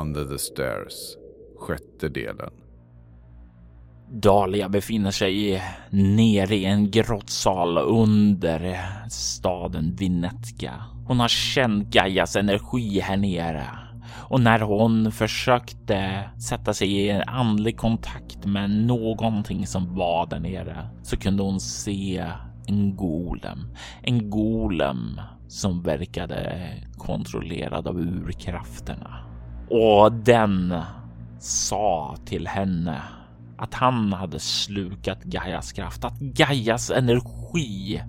Under the Stairs Sjätte delen Dahlia befinner sig nere i en grottsal under staden Vinetka. Hon har känt Gaias energi här nere och när hon försökte sätta sig i en andlig kontakt med någonting som var där nere så kunde hon se en golem. En golem som verkade kontrollerad av urkrafterna. Och den sa till henne att han hade slukat Gaias kraft, att Gaias energi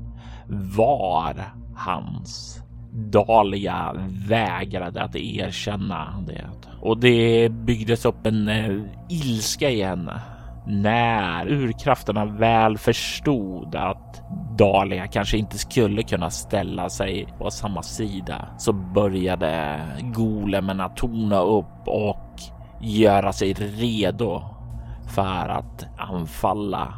var hans. Dalia vägrade att erkänna det och det byggdes upp en eh, ilska i henne när urkrafterna väl förstod att Dahlia kanske inte skulle kunna ställa sig på samma sida så började Golemen att tona upp och göra sig redo för att anfalla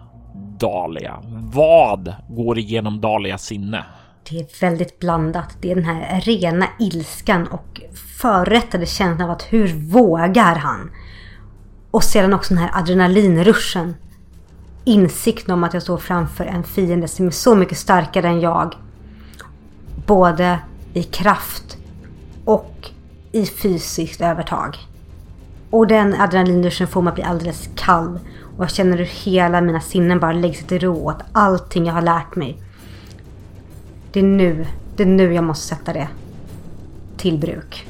Dahlia. Vad går igenom Dahlias sinne? Det är väldigt blandat. Det är den här rena ilskan och förrättade känslan av att hur vågar han? Och sedan också den här adrenalinruschen. Insikten om att jag står framför en fiende som är så mycket starkare än jag. Både i kraft och i fysiskt övertag. Och den adrenalinruschen får mig att bli alldeles kall. Och jag känner hur hela mina sinnen bara lägger sig till ro åt allting jag har lärt mig. Det är nu, det är nu jag måste sätta det till bruk.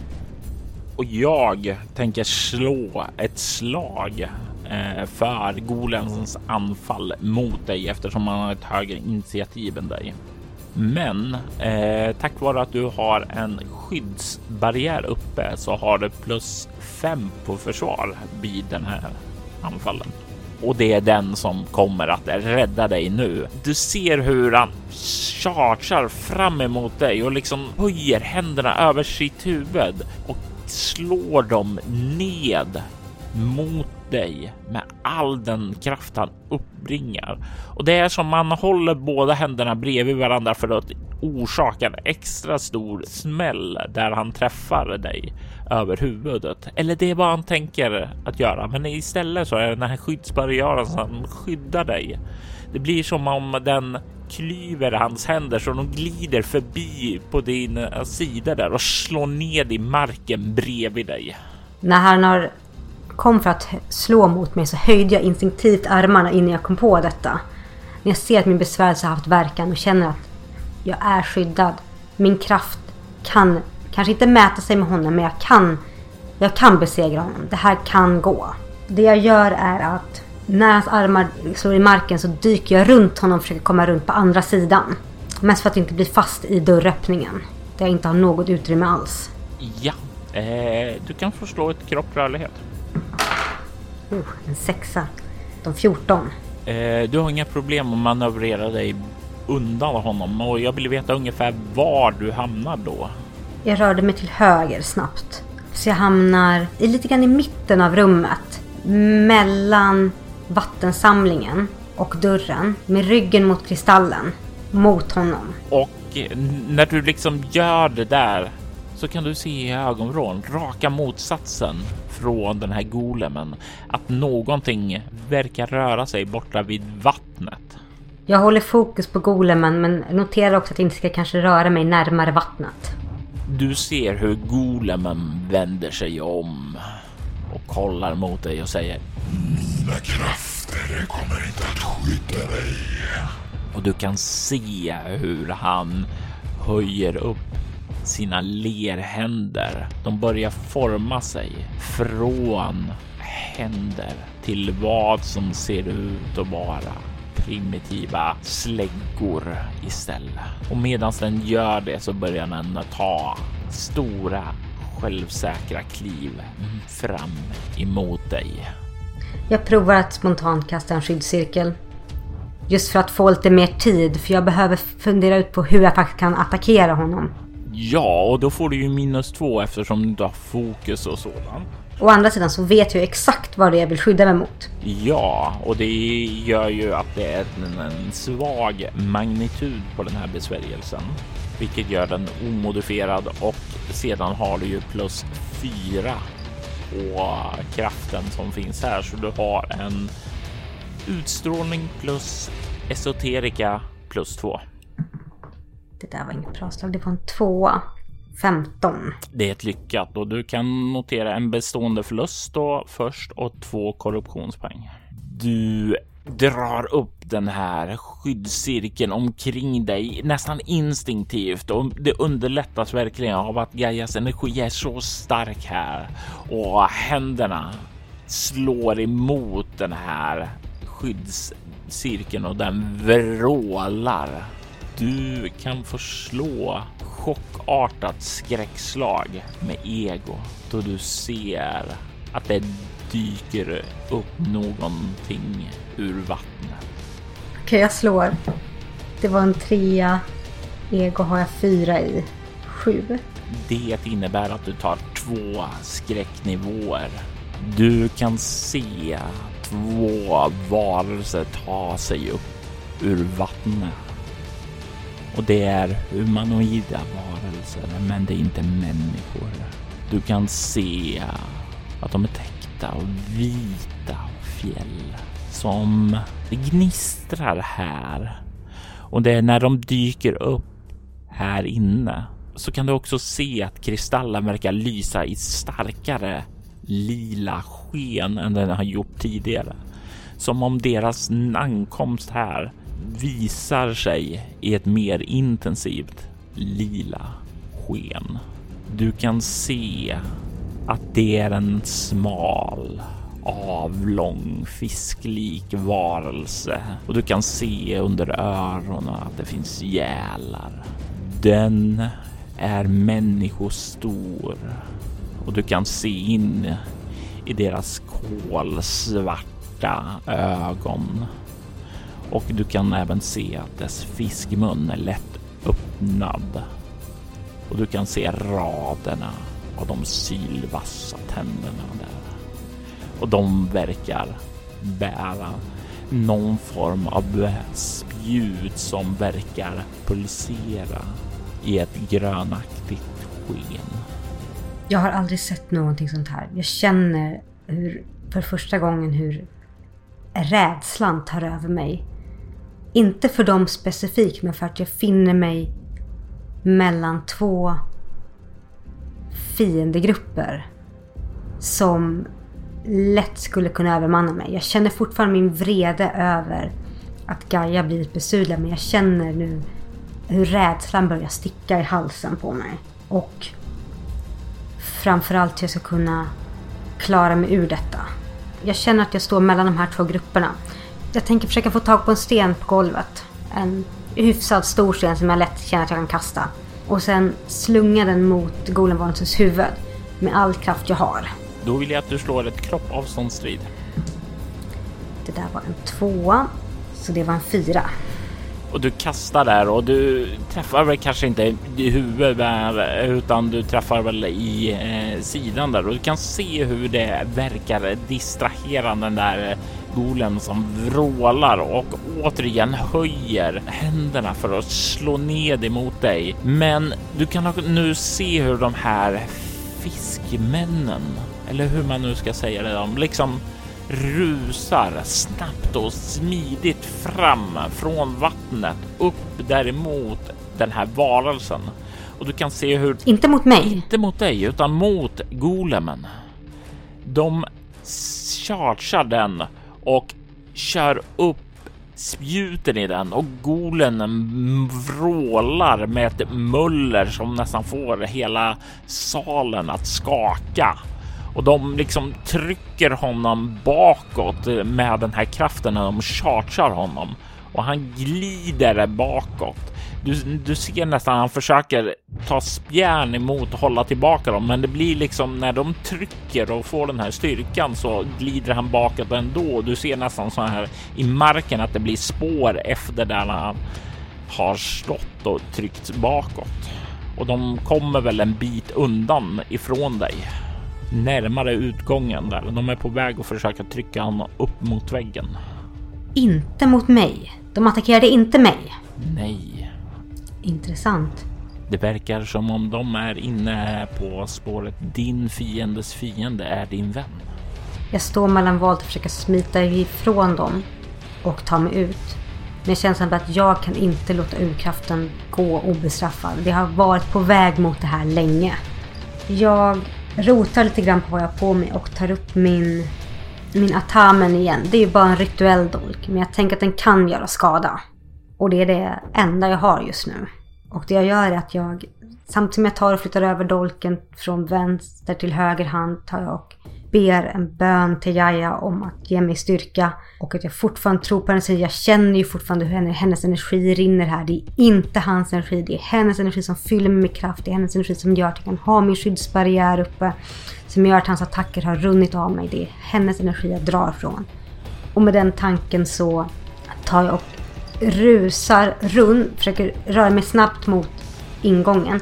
Och jag tänker slå ett slag eh, för Golems anfall mot dig eftersom han har ett högre initiativ än dig. Men eh, tack vare att du har en skyddsbarriär uppe så har du plus fem på försvar vid den här anfallen. Och det är den som kommer att rädda dig nu. Du ser hur han chargear fram emot dig och liksom höjer händerna över sitt huvud och slår dem ned mot dig med all den kraft han uppbringar. Och det är som man håller båda händerna bredvid varandra för att orsaka en extra stor smäll där han träffar dig över huvudet. Eller det är vad han tänker att göra. Men istället så är det den här skyddsbarriären som skyddar dig. Det blir som om den klyver hans händer så de glider förbi på din eh, sida där och slår ned i marken bredvid dig. När han har kom för att slå mot mig så höjde jag instinktivt armarna innan jag kom på detta. När jag ser att min besvärjelse har haft verkan och känner att jag är skyddad. Min kraft kan kanske inte mäta sig med honom men jag kan, jag kan besegra honom. Det här kan gå. Det jag gör är att när hans armar slår i marken så dyker jag runt honom och försöker komma runt på andra sidan. Mest för att inte bli fast i dörröppningen. Där jag inte har något utrymme alls. Ja, eh, du kan få slå ett kropprörlighet. Oh, en sexa. De 14. Eh, du har inga problem att manövrera dig undan honom och jag vill veta ungefär var du hamnar då. Jag rörde mig till höger snabbt. Så jag hamnar i lite grann i mitten av rummet. Mellan vattensamlingen och dörren. Med ryggen mot kristallen. Mot honom. Och när du liksom gör det där så kan du se i ögonvrån raka motsatsen från den här golemen. Att någonting verkar röra sig borta vid vattnet. Jag håller fokus på golemen men noterar också att jag inte ska kanske röra mig närmare vattnet. Du ser hur golemen vänder sig om och kollar mot dig och säger mina krafter kommer inte att skydda dig. Och du kan se hur han höjer upp sina lerhänder. De börjar forma sig från händer till vad som ser ut att vara primitiva släggor istället. Och medan den gör det så börjar den ta stora självsäkra kliv fram emot dig. Jag provar att spontant kasta en skyddscirkel. Just för att få lite mer tid, för jag behöver fundera ut på hur jag faktiskt kan attackera honom. Ja, och då får du ju minus två eftersom du inte har fokus och sådant. Å andra sidan så vet jag exakt vad det är jag vill skydda mig mot. Ja, och det gör ju att det är en, svag magnitud på den här besvärjelsen, vilket gör den omodifierad och sedan har du ju plus fyra på kraften som finns här, så du har en utstrålning plus esoterika plus två. Det där var inget bra slag. Det var en tvåa. 15. Det är ett lyckat och du kan notera en bestående förlust då först och två korruptionspoäng. Du drar upp den här skyddscirkeln omkring dig nästan instinktivt. Och det underlättas verkligen av att Gaias energi är så stark här. Och händerna slår emot den här skyddscirkeln och den vrålar. Du kan få slå chockartat skräckslag med ego då du ser att det dyker upp någonting ur vattnet. Okej, okay, jag slår. Det var en trea. Ego har jag fyra i. Sju. Det innebär att du tar två skräcknivåer. Du kan se två varelser ta sig upp ur vattnet och det är humanoida varelser, men det är inte människor. Du kan se att de är täckta av vita fjäll som gnistrar här. Och det är när de dyker upp här inne så kan du också se att kristallen verkar lysa i starkare lila sken än den har gjort tidigare. Som om deras ankomst här visar sig i ett mer intensivt lila sken. Du kan se att det är en smal avlång fisklik varelse och du kan se under öronen att det finns gälar. Den är människostor och du kan se in i deras kolsvarta ögon och du kan även se att dess fiskmun är lätt öppnad och du kan se raderna av de sylvassa tänderna där. Och de verkar bära någon form av spjut som verkar pulsera i ett grönaktigt sken. Jag har aldrig sett någonting sånt här. Jag känner hur, för första gången hur rädslan tar över mig. Inte för dem specifikt, men för att jag finner mig mellan två fiendegrupper som lätt skulle kunna övermanna mig. Jag känner fortfarande min vrede över att Gaia blivit besudlad men jag känner nu hur rädslan börjar sticka i halsen på mig. Och framförallt hur jag ska kunna klara mig ur detta. Jag känner att jag står mellan de här två grupperna. Jag tänker försöka få tag på en sten på golvet. En hyfsat stor sten som jag lätt känner att jag kan kasta. Och sen slunga den mot Golemvarelsens huvud med all kraft jag har. Då vill jag att du slår ett kroppavståndsstrid. Det där var en tvåa, så det var en fyra. Och du kastar där och du träffar väl kanske inte i huvudet där, utan du träffar väl i eh, sidan där och du kan se hur det verkar distrahera den där golem som vrålar och återigen höjer händerna för att slå ned emot dig. Men du kan nu se hur de här fiskmännen, eller hur man nu ska säga det, de liksom rusar snabbt och smidigt fram från vattnet upp däremot den här varelsen. Och du kan se hur... Inte mot mig. Inte mot dig, utan mot golemen. De chargear den och kör upp spjuten i den och golen vrålar med ett muller som nästan får hela salen att skaka. Och de liksom trycker honom bakåt med den här kraften när de chargear honom och han glider bakåt. Du, du ser nästan han försöker ta spjärn emot och hålla tillbaka dem, men det blir liksom när de trycker och får den här styrkan så glider han bakåt ändå. Du ser nästan så här i marken att det blir spår efter där han har stått och tryckt bakåt och de kommer väl en bit undan ifrån dig närmare utgången där. De är på väg att försöka trycka honom upp mot väggen. Inte mot mig. De attackerade inte mig. Nej, Intressant. det verkar som om de är inne på spåret. Din fiendes fiende är din vän. Jag står mellan valet att försöka smita ifrån dem och ta mig ut. Men jag känner som att jag kan inte låta urkraften gå obestraffad. Vi har varit på väg mot det här länge. Jag rotar lite grann på vad jag har på mig och tar upp min, min atamen igen. Det är ju bara en rituell dolk, men jag tänker att den kan göra skada. Och det är det enda jag har just nu. Och det jag gör är att jag, samtidigt som jag tar och flyttar över dolken från vänster till höger hand, tar jag och ber en bön till Jaja om att ge mig styrka och att jag fortfarande tror på henne. Så Jag känner ju fortfarande hur hennes, hennes energi rinner här. Det är inte hans energi, det är hennes energi som fyller mig med kraft. Det är hennes energi som gör att jag kan ha min skyddsbarriär uppe. Som gör att hans attacker har runnit av mig. Det är hennes energi jag drar från. Och med den tanken så tar jag och rusar runt, försöker röra mig snabbt mot ingången.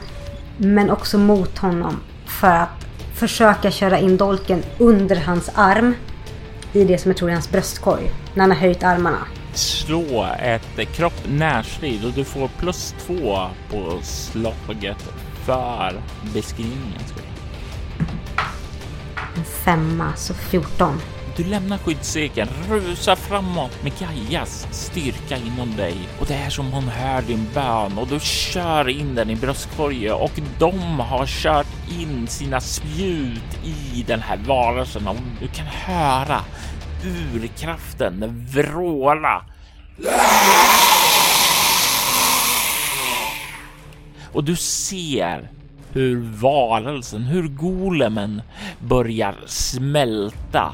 Men också mot honom för att försöka köra in dolken under hans arm. I det som jag tror är hans bröstkorg. När han har höjt armarna. Slå ett kropp närstrid och du får plus två på slaget för beskrivningen. En femma, så 14. Du lämnar skyddscirkeln, rusar framåt med Gajas styrka inom dig. Och det är som hon hör din bön och du kör in den i bröstkorgen. Och de har kört in sina spjut i den här varelsen. Och du kan höra urkraften vråla. Och du ser hur varelsen, hur golemen börjar smälta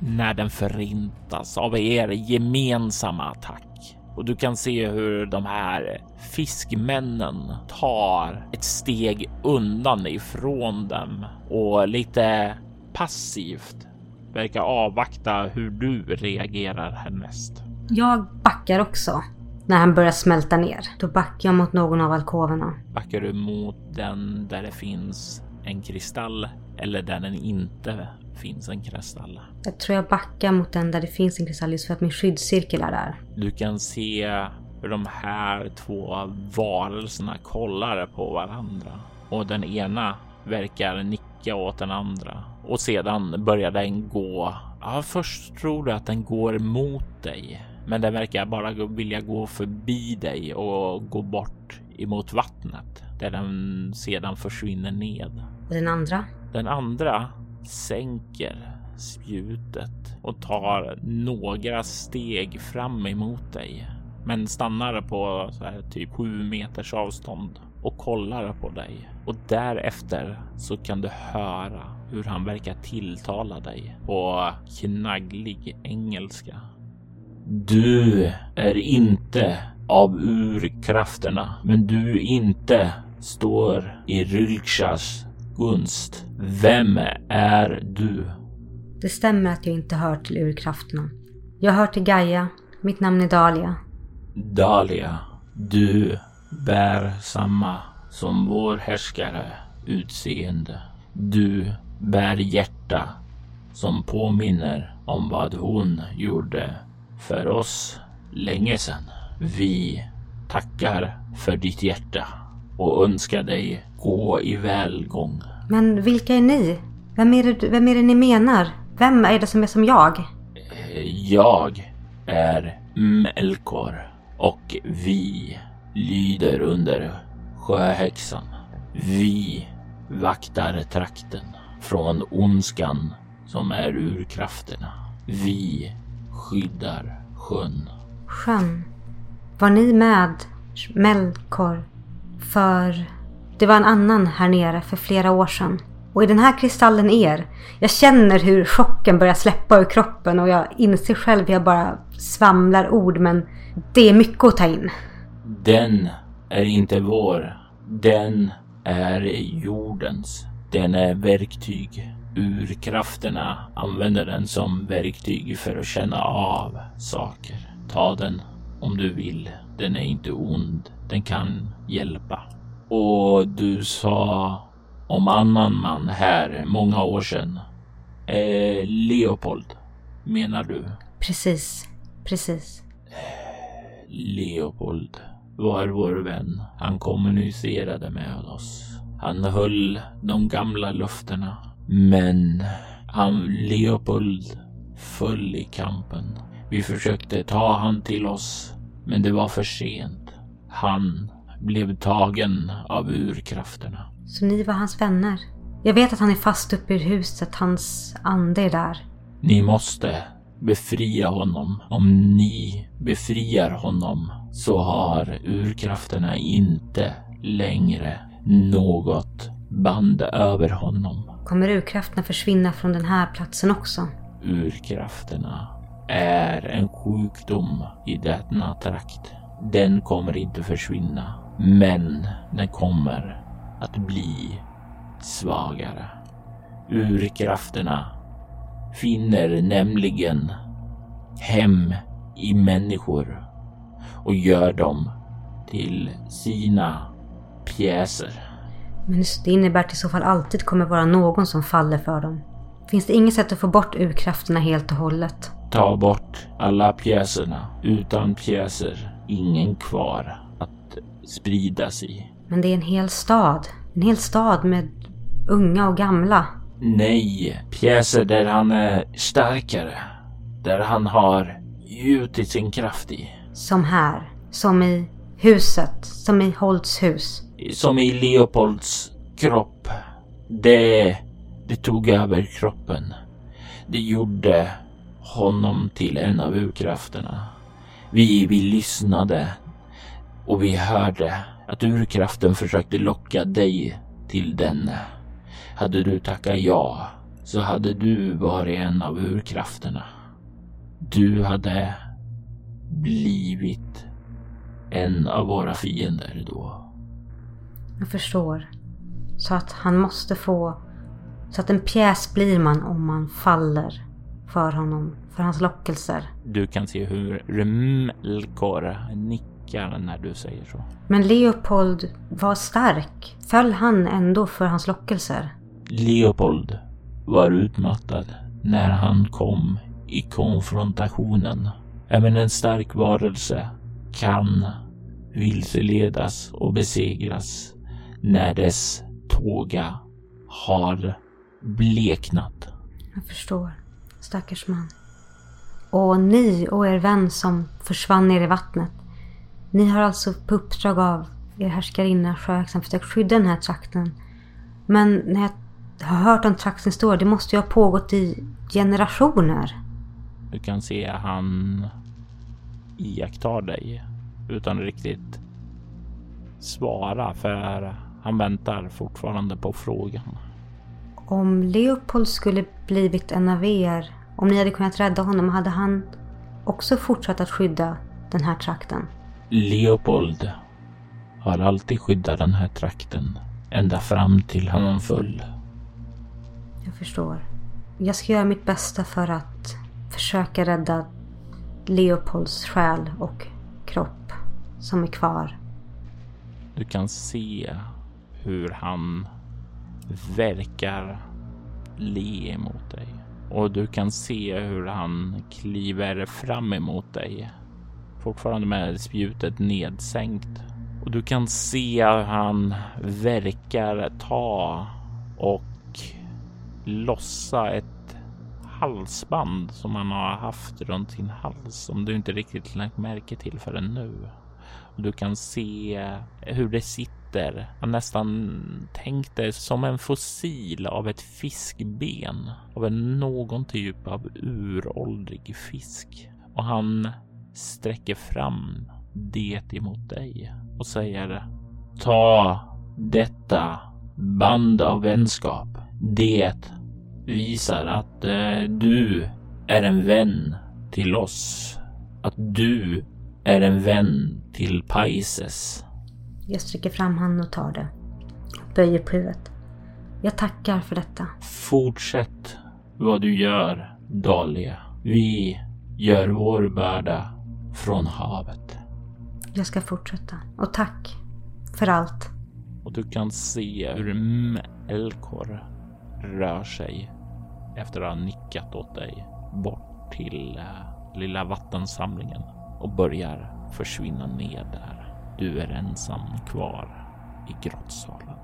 när den förintas av er gemensamma attack. Och du kan se hur de här fiskmännen tar ett steg undan ifrån dem och lite passivt verkar avvakta hur du reagerar härnäst. Jag backar också. När han börjar smälta ner. Då backar jag mot någon av alkoverna. Backar du mot den där det finns en kristall eller där den inte finns en kristall? Jag tror jag backar mot den där det finns en kristall just för att min skyddscirkel är där. Du kan se hur de här två varelserna kollar på varandra och den ena verkar nicka åt den andra och sedan börjar den gå. Ja, först tror du att den går mot dig, men den verkar bara vilja gå förbi dig och gå bort emot vattnet där den sedan försvinner ned. Och den andra? Den andra sänker spjutet och tar några steg fram emot dig, men stannar på så här typ sju meters avstånd och kollar på dig. Och därefter så kan du höra hur han verkar tilltala dig på knagglig engelska. Du är inte av urkrafterna, men du inte står i Rylkshas gunst. Vem är du? Det stämmer att jag inte hör till urkrafterna. Jag hör till Gaia. Mitt namn är Dahlia. Dahlia, du bär samma som vår härskare utseende. Du bär hjärta som påminner om vad hon gjorde för oss länge sedan. Vi tackar för ditt hjärta och önskar dig gå i välgång. Men vilka är ni? Vem är det, vem är det ni menar? Vem är det som är som jag? Jag är Melkor och vi lyder under sjöhäxan. Vi vaktar trakten från ondskan som är urkrafterna. Vi skyddar sjön Sjön. Var ni med Melkor? För det var en annan här nere för flera år sedan. Och i den här kristallen er? Jag känner hur chocken börjar släppa ur kroppen och jag inser själv att jag bara svamlar ord men det är mycket att ta in. Den är inte vår. Den är jordens. Den är verktyg. Urkrafterna använder den som verktyg för att känna av saker. Ta den om du vill. Den är inte ond. Den kan hjälpa. Och du sa om annan man här många år sedan. Eh, Leopold, menar du? Precis, precis. Leopold var vår vän. Han kommunicerade med oss. Han höll de gamla löftena. Men han, Leopold föll i kampen. Vi försökte ta han till oss, men det var för sent. Han blev tagen av urkrafterna. Så ni var hans vänner? Jag vet att han är fast uppe i huset. Hans ande är där. Ni måste befria honom. Om ni befriar honom så har urkrafterna inte längre något band över honom. Kommer urkrafterna försvinna från den här platsen också? Urkrafterna är en sjukdom i denna trakt. Den kommer inte försvinna, men den kommer att bli svagare. Urkrafterna finner nämligen hem i människor och gör dem till sina pjäser. Men det innebär att det i så fall alltid kommer vara någon som faller för dem. Finns det inget sätt att få bort urkrafterna helt och hållet? Ta bort alla pjäserna. Utan pjäser, ingen kvar spridas i. Men det är en hel stad. En hel stad med unga och gamla. Nej, pjäser där han är starkare. Där han har gjutit sin kraft i. Som här. Som i huset. Som i Holts hus. Som i Leopolds kropp. Det, det tog över kroppen. Det gjorde honom till en av urkrafterna. Vi, vi lyssnade och vi hörde att urkraften försökte locka dig till denne. Hade du tackat ja så hade du varit en av urkrafterna. Du hade blivit en av våra fiender då. Jag förstår. Så att han måste få... Så att en pjäs blir man om man faller för honom, för hans lockelser. Du kan se hur Remelkor nickar när du säger så. Men Leopold var stark. Föll han ändå för hans lockelser? Leopold var utmattad när han kom i konfrontationen. Även en stark varelse kan vilseledas och besegras när dess tåga har bleknat. Jag förstår. Stackars man. Och ni och er vän som försvann ner i vattnet. Ni har alltså på uppdrag av er härskarinna Sjöaxan försökt skydda den här trakten. Men när jag har hört om traktens historia, det måste ju ha pågått i generationer. Du kan se han iakttar dig utan riktigt svara för han väntar fortfarande på frågan. Om Leopold skulle blivit en av er, om ni hade kunnat rädda honom, hade han också fortsatt att skydda den här trakten? Leopold har alltid skyddat den här trakten ända fram till han föll. Jag förstår. Jag ska göra mitt bästa för att försöka rädda Leopolds själ och kropp som är kvar. Du kan se hur han verkar le emot dig. Och du kan se hur han kliver fram emot dig. Fortfarande med spjutet nedsänkt. Och du kan se hur han verkar ta och lossa ett halsband som han har haft runt sin hals som du inte riktigt lagt märke till förrän nu. Och Du kan se hur det sitter. Han nästan tänkte som en fossil av ett fiskben av en någon typ av uråldrig fisk och han sträcker fram det emot dig och säger Ta detta band av vänskap. Det visar att eh, du är en vän till oss. Att du är en vän till Paises. Jag sträcker fram handen och tar det. Böjer på huvudet. Jag tackar för detta. Fortsätt vad du gör, Dahlia. Vi gör vår börda från havet. Jag ska fortsätta. Och tack för allt. Och du kan se hur Melkor rör sig efter att ha nickat åt dig bort till uh, lilla vattensamlingen och börjar försvinna ner där. Du är ensam kvar i grottsalen.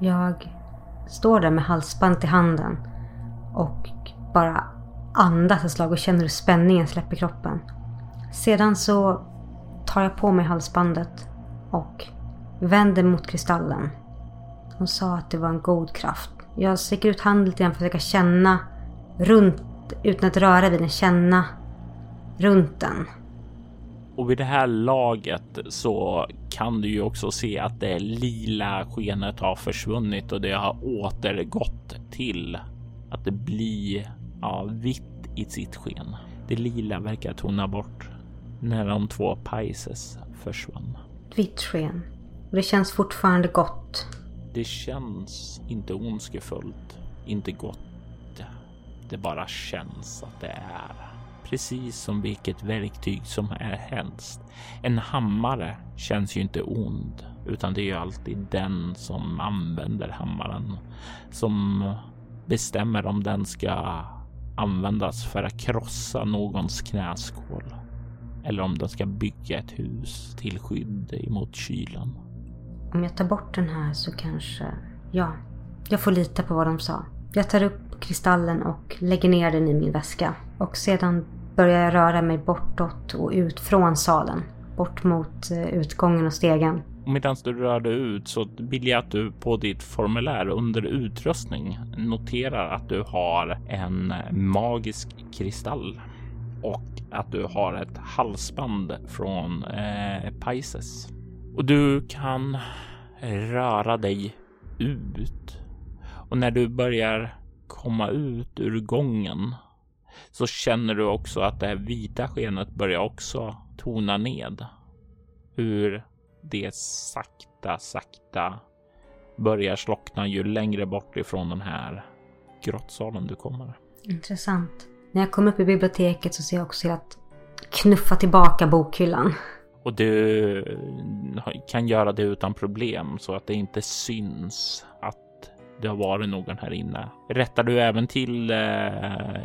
Jag står där med halsbandet i handen och bara andas ett slag och känner hur spänningen släpper kroppen. Sedan så tar jag på mig halsbandet och vänder mot kristallen. Hon sa att det var en god kraft. Jag sträcker ut handen lite grann för att försöka känna runt, utan att röra vid den, känna runt den. Och vid det här laget så kan du ju också se att det lila skenet har försvunnit och det har återgått till att det blir ja, vitt i sitt sken. Det lila verkar tona bort när de två Paises försvann. Vitt sken. Och det känns fortfarande gott. Det känns inte ondskefullt, inte gott. Det bara känns att det är precis som vilket verktyg som är helst. En hammare känns ju inte ond, utan det är ju alltid den som använder hammaren som bestämmer om den ska användas för att krossa någons knäskål eller om den ska bygga ett hus till skydd emot kylan. Om jag tar bort den här så kanske... Ja, jag får lita på vad de sa. Jag tar upp kristallen och lägger ner den i min väska. Och sedan börjar jag röra mig bortåt och ut från salen. Bort mot eh, utgången och stegen. Medan du rör dig ut så vill jag att du på ditt formulär under utrustning noterar att du har en magisk kristall och att du har ett halsband från eh, Pisces. Och du kan röra dig ut. Och när du börjar komma ut ur gången så känner du också att det här vita skenet börjar också tona ned. Hur det sakta, sakta börjar slockna ju längre bort ifrån den här grottsalen du kommer. Intressant. När jag kommer upp i biblioteket så ser jag också till att knuffa tillbaka bokhyllan. Och du kan göra det utan problem så att det inte syns att det har varit någon här inne. Rättar du även till eh,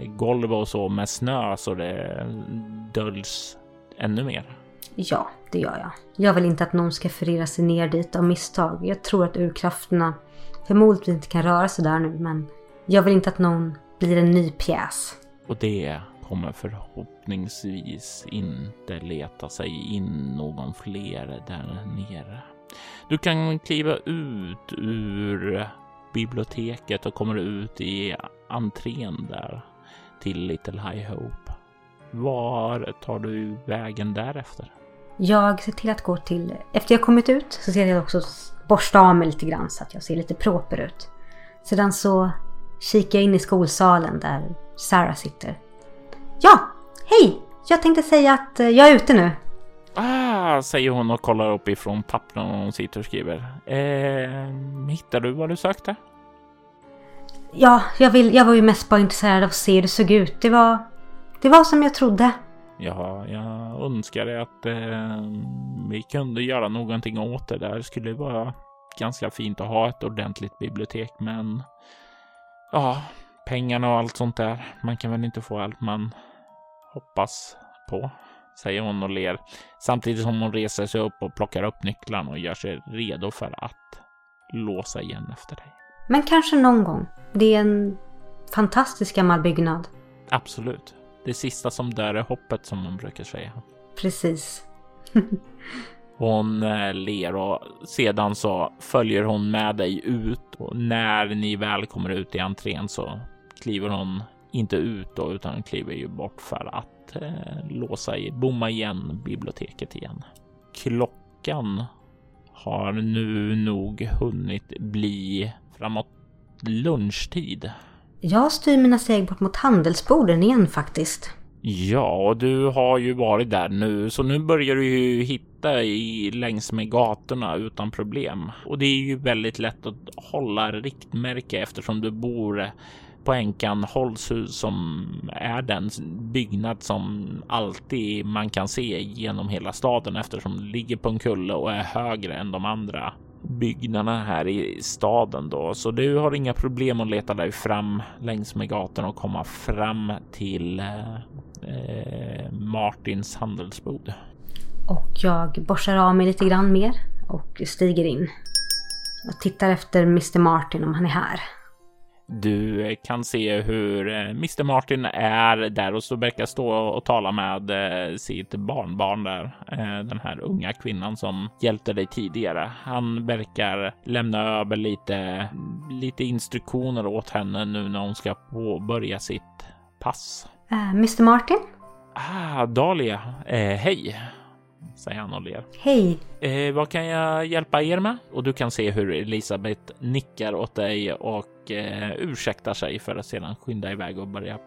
golv och så med snö så det döljs ännu mer? Ja, det gör jag. Jag vill inte att någon ska förirra sig ner dit av misstag. Jag tror att urkrafterna förmodligen inte kan röra sig där nu, men jag vill inte att någon blir en ny pjäs. Och det kommer förhoppningsvis inte leta sig in någon fler där nere. Du kan kliva ut ur biblioteket och kommer ut i entrén där till Little High Hope. Var tar du vägen därefter? Jag ser till att gå till... Efter jag kommit ut så ser jag också borsta av mig lite grann så att jag ser lite proper ut. Sedan så kikar jag in i skolsalen där Sarah sitter. Ja, hej! Jag tänkte säga att eh, jag är ute nu. Ah, säger hon och kollar upp ifrån pappren hon sitter och skriver. Eh, hittar du vad du sökte? Ja, jag, vill, jag var ju mest bara intresserad av att se hur det såg ut. Det var, det var som jag trodde. Ja, jag önskar att eh, vi kunde göra någonting åt det där. Det skulle vara ganska fint att ha ett ordentligt bibliotek, men ja, pengarna och allt sånt där. Man kan väl inte få allt man hoppas på, säger hon och ler samtidigt som hon reser sig upp och plockar upp nycklarna och gör sig redo för att låsa igen efter dig. Men kanske någon gång. Det är en fantastisk gammal byggnad. Absolut. Det sista som dör är hoppet som man brukar säga. Precis. hon eh, ler och sedan så följer hon med dig ut och när ni väl kommer ut i entrén så kliver hon inte ut då, utan kliver ju bort för att att eh, låsa i, bomma igen biblioteket igen. Klockan har nu nog hunnit bli framåt lunchtid. Jag styr mina steg bort mot handelsborden igen faktiskt. Ja, du har ju varit där nu, så nu börjar du ju hitta i längs med gatorna utan problem. Och det är ju väldigt lätt att hålla riktmärke eftersom du bor på Änkan Hållshus som är den byggnad som alltid man kan se genom hela staden eftersom det ligger på en kulle och är högre än de andra byggnaderna här i staden då. Så du har inga problem att leta dig fram längs med gatan och komma fram till eh, Martins handelsbod. Och jag borstar av mig lite grann mer och stiger in. Och tittar efter Mr Martin om han är här. Du kan se hur eh, Mr Martin är där och så verkar stå och tala med eh, sitt barnbarn där. Eh, den här unga kvinnan som hjälpte dig tidigare. Han verkar lämna över lite, lite instruktioner åt henne nu när hon ska påbörja sitt pass. Mr Martin? Ah, Dahlia. Eh, hej säger han och ler. Hej! Eh, vad kan jag hjälpa er med? Och du kan se hur Elisabeth nickar åt dig och eh, ursäktar sig för att sedan skynda iväg och börja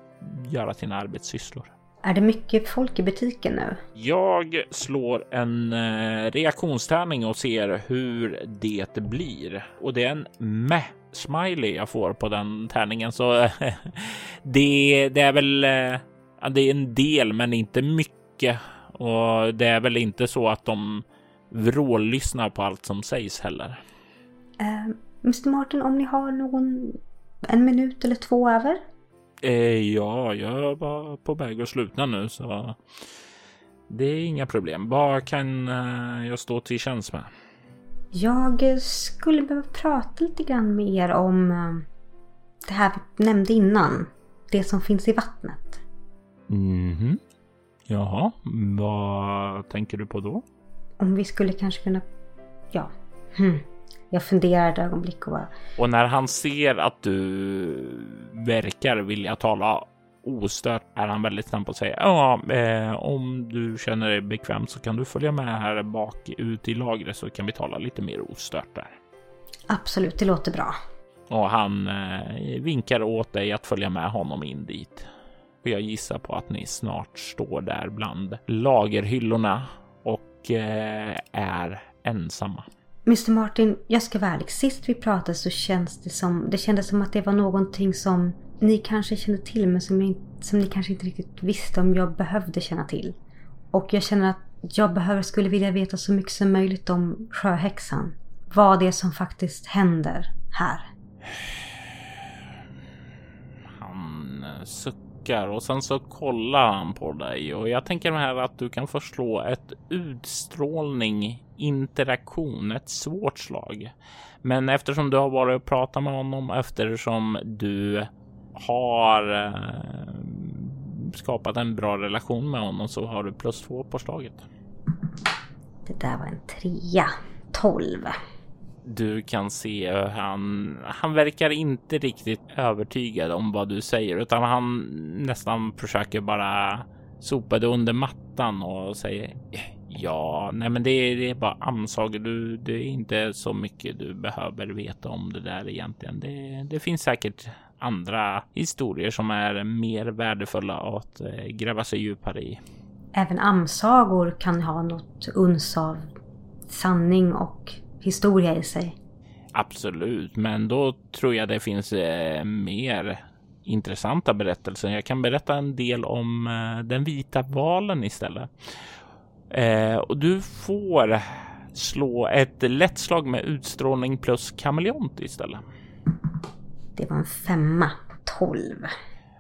göra sina arbetssysslor. Är det mycket folk i butiken nu? Jag slår en eh, reaktionstärning och ser hur det blir. Och det är en meh smiley jag får på den tärningen. Så det, det är väl eh, det är en del, men inte mycket och det är väl inte så att de vrållyssnar på allt som sägs heller. Uh, eh, Mr Martin, om ni har någon en minut eller två över? Eh, ja, jag var på väg att sluta nu så det är inga problem. Vad kan uh, jag stå till tjänst med? Jag skulle behöva prata lite grann med er om uh, det här vi nämnde innan. Det som finns i vattnet. Mhm. Mm Jaha, vad tänker du på då? Om vi skulle kanske kunna... Ja. Hm. Jag funderar ett ögonblick och bara... Och när han ser att du verkar vilja tala ostört är han väldigt snabb på att säga ja, eh, om du känner dig bekväm så kan du följa med här bak ut i lagret så kan vi tala lite mer ostört där. Absolut, det låter bra. Och han eh, vinkar åt dig att följa med honom in dit. Och jag gissar på att ni snart står där bland lagerhyllorna och eh, är ensamma. Mr Martin, jag ska vara ärlig. Sist vi pratade så känns det som, det kändes som att det var någonting som ni kanske kände till men som, jag, som ni kanske inte riktigt visste om jag behövde känna till. Och jag känner att jag behöver, skulle vilja veta så mycket som möjligt om sjöhäxan. Vad det är som faktiskt händer här. Han suckar suckar och sen så kollar han på dig och jag tänker här att du kan förslå ett utstrålning interaktion, ett svårt slag. Men eftersom du har varit och pratat med honom, eftersom du har eh, skapat en bra relation med honom så har du plus två på slaget. Det där var en trea. Tolv du kan se hur han, han verkar inte riktigt övertygad om vad du säger utan han nästan försöker bara sopa det under mattan och säger ja, nej, men det är, det är bara amsagor. Du, det är inte så mycket du behöver veta om det där egentligen. Det, det finns säkert andra historier som är mer värdefulla att eh, gräva sig djupare i. Även amsagor kan ha något uns av sanning och historia i sig. Absolut, men då tror jag det finns eh, mer intressanta berättelser. Jag kan berätta en del om eh, den vita valen istället. Eh, och du får slå ett lätt slag med utstrålning plus kameleont istället. Det var en femma, tolv.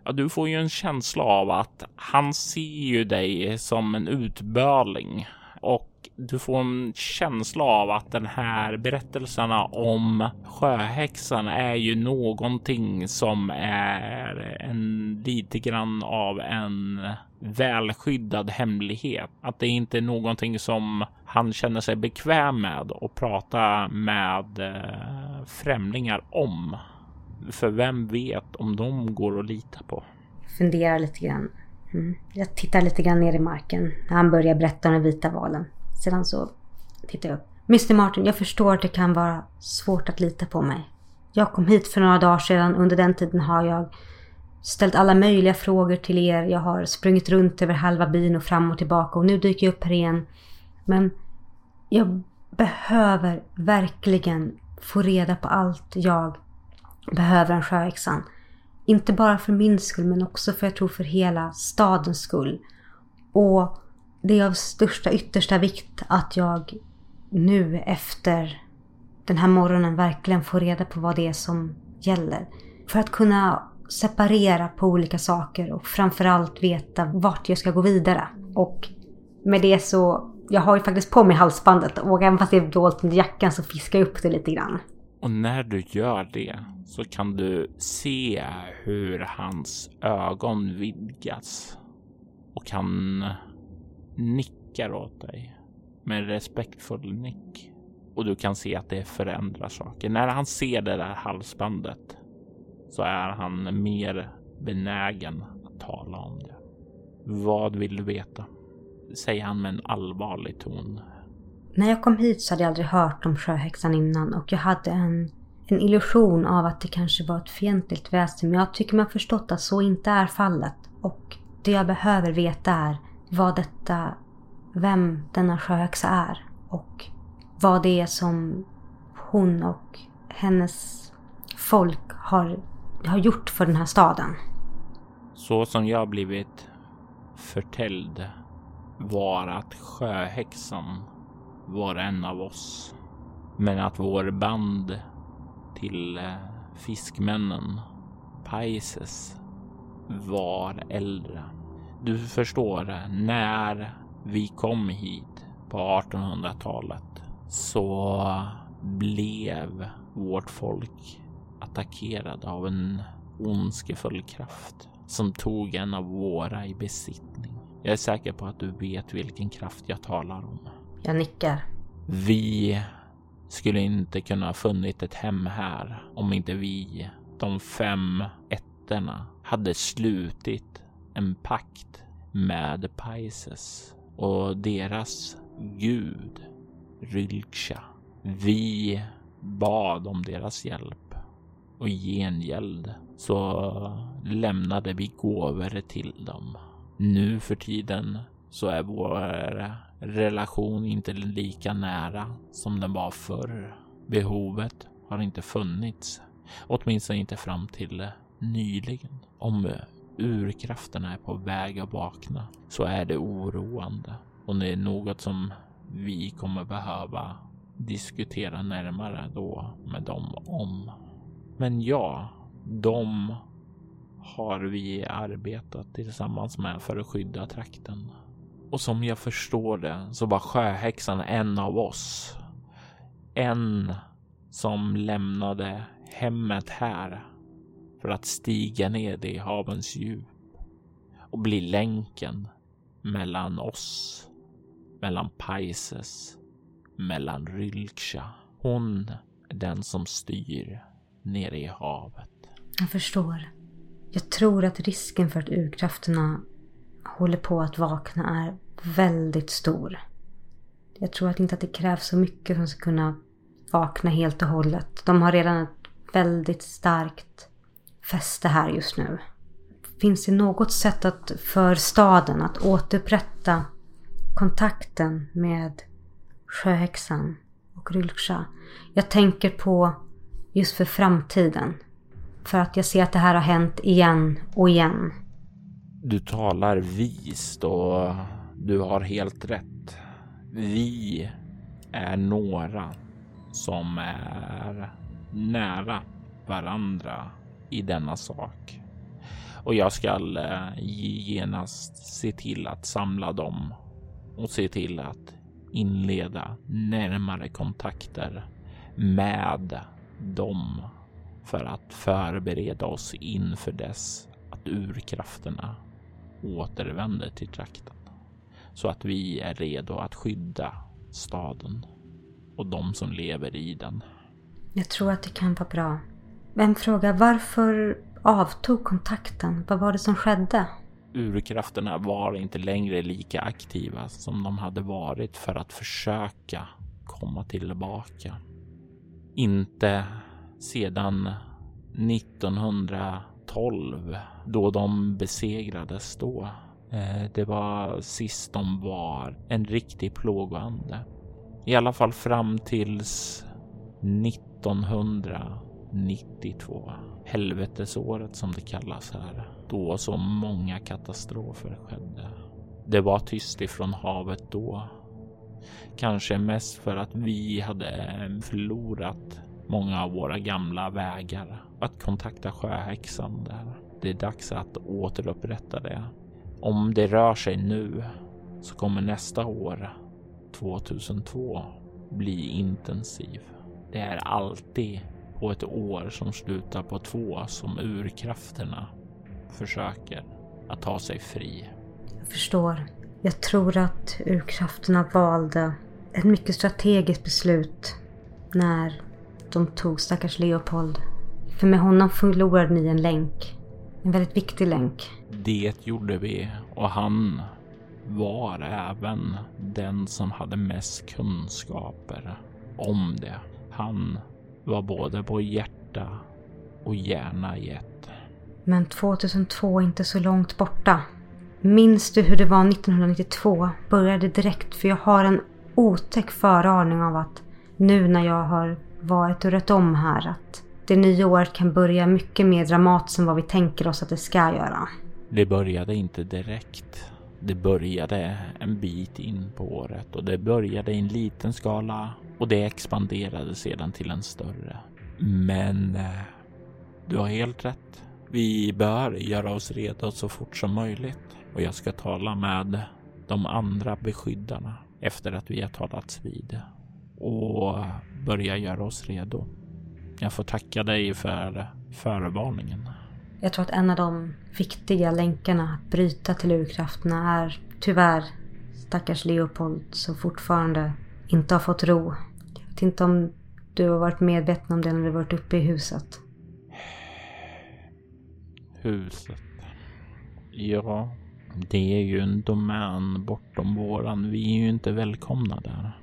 Ja, du får ju en känsla av att han ser ju dig som en utbörling och du får en känsla av att den här berättelserna om sjöhäxan är ju någonting som är en lite grann av en välskyddad hemlighet. Att det inte är någonting som han känner sig bekväm med att prata med eh, främlingar om. För vem vet om de går att lita på? Funderar lite grann. Mm. Jag tittar lite grann ner i marken när han börjar berätta om den vita valen. Sedan så tittar jag upp. Mr Martin, jag förstår att det kan vara svårt att lita på mig. Jag kom hit för några dagar sedan. Under den tiden har jag ställt alla möjliga frågor till er. Jag har sprungit runt över halva byn och fram och tillbaka och nu dyker jag upp här igen. Men jag behöver verkligen få reda på allt jag behöver en sjöhäxan. Inte bara för min skull men också för jag tror för hela stadens skull. Och det är av största yttersta vikt att jag nu efter den här morgonen verkligen får reda på vad det är som gäller. För att kunna separera på olika saker och framförallt veta vart jag ska gå vidare. Och med det så, jag har ju faktiskt på mig halsbandet och även fast det är dolt under jackan så fiskar jag upp det lite grann. Och när du gör det så kan du se hur hans ögon vidgas och han nickar åt dig med en respektfull nick. Och du kan se att det förändrar saker. När han ser det där halsbandet så är han mer benägen att tala om det. Vad vill du veta? Säger han med en allvarlig ton. När jag kom hit så hade jag aldrig hört om sjöhäxan innan och jag hade en, en illusion av att det kanske var ett fientligt väsen. Men jag tycker man förstått att så inte är fallet. Och det jag behöver veta är vad detta, vem denna sjöhäxa är och vad det är som hon och hennes folk har, har gjort för den här staden. Så som jag blivit förtälld var att sjöhäxan var en av oss. Men att vår band till eh, fiskmännen, Paises, var äldre. Du förstår, när vi kom hit på 1800-talet så blev vårt folk attackerad av en ondskefull kraft som tog en av våra i besittning. Jag är säker på att du vet vilken kraft jag talar om. Jag nickar. Vi skulle inte kunna ha funnit ett hem här om inte vi, de fem ettorna, hade slutit en pakt med Paises och deras gud Rylksha. Vi bad om deras hjälp och i gengäld så lämnade vi gåvor till dem. Nu för tiden så är vår relation inte lika nära som den var förr. Behovet har inte funnits, åtminstone inte fram till nyligen. Om urkrafterna är på väg att vakna så är det oroande och det är något som vi kommer behöva diskutera närmare då med dem om. Men ja, de har vi arbetat tillsammans med för att skydda trakten. Och som jag förstår det så var sjöhäxan en av oss. En som lämnade hemmet här för att stiga ned i havens djup och bli länken mellan oss, mellan Paises, mellan Rylksha. Hon är den som styr nere i havet. Jag förstår. Jag tror att risken för att urkrafterna håller på att vakna är väldigt stor. Jag tror att inte att det krävs så mycket för att de ska kunna vakna helt och hållet. De har redan ett väldigt starkt fäste här just nu. Finns det något sätt att, för staden att återupprätta kontakten med sjöhäxan och Rylksha? Jag tänker på just för framtiden. För att jag ser att det här har hänt igen och igen. Du talar vist och du har helt rätt. Vi är några som är nära varandra i denna sak. Och jag ska eh, genast se till att samla dem och se till att inleda närmare kontakter med dem för att förbereda oss inför dess att urkrafterna återvänder till trakten så att vi är redo att skydda staden och de som lever i den. Jag tror att det kan vara bra. Vem frågar varför avtog kontakten? Vad var det som skedde? Urkrafterna var inte längre lika aktiva som de hade varit för att försöka komma tillbaka. Inte sedan 1912 då de besegrades då. Eh, det var sist de var en riktig plågoande. I alla fall fram tills 92 Helvetesåret som det kallas här. Då så många katastrofer skedde. Det var tyst ifrån havet då. Kanske mest för att vi hade förlorat många av våra gamla vägar. Att kontakta sjöhäxan där. Det är dags att återupprätta det. Om det rör sig nu så kommer nästa år, 2002, bli intensiv. Det är alltid på ett år som slutar på två som urkrafterna försöker att ta sig fri. Jag förstår. Jag tror att urkrafterna valde ett mycket strategiskt beslut när de tog stackars Leopold. För med honom förlorade ni en länk. En väldigt viktig länk. Det gjorde vi och han var även den som hade mest kunskaper om det. Han var både på hjärta och hjärna i ett. Men 2002 är inte så långt borta. Minns du hur det var 1992? Började direkt för jag har en otäck föraning av att nu när jag har varit och rött om här att det nya året kan börja mycket mer dramatiskt än vad vi tänker oss att det ska göra. Det började inte direkt. Det började en bit in på året och det började i en liten skala och det expanderade sedan till en större. Men eh, du har helt rätt. Vi bör göra oss redo så fort som möjligt och jag ska tala med de andra beskyddarna efter att vi har talats vid och börja göra oss redo. Jag får tacka dig för förvarningen. Jag tror att en av de viktiga länkarna att bryta till urkrafterna är tyvärr stackars Leopold som fortfarande inte har fått ro. Jag vet inte om du har varit medveten om det när du varit uppe i huset. Huset. Ja, det är ju en domän bortom våran. Vi är ju inte välkomna där.